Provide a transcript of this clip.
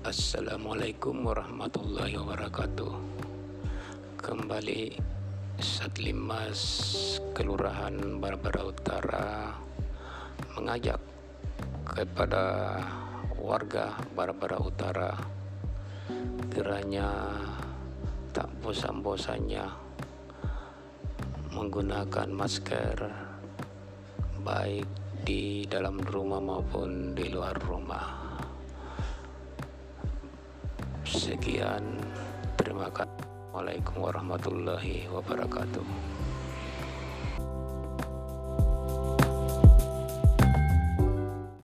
Assalamualaikum warahmatullahi wabarakatuh. Kembali Satlimas Kelurahan Barbara Utara Mengajak kepada warga Barbara Utara Kiranya tak bosan-bosannya Menggunakan masker Baik di dalam rumah maupun di luar rumah Sekian, terima kasih. Assalamualaikum warahmatullahi wabarakatuh.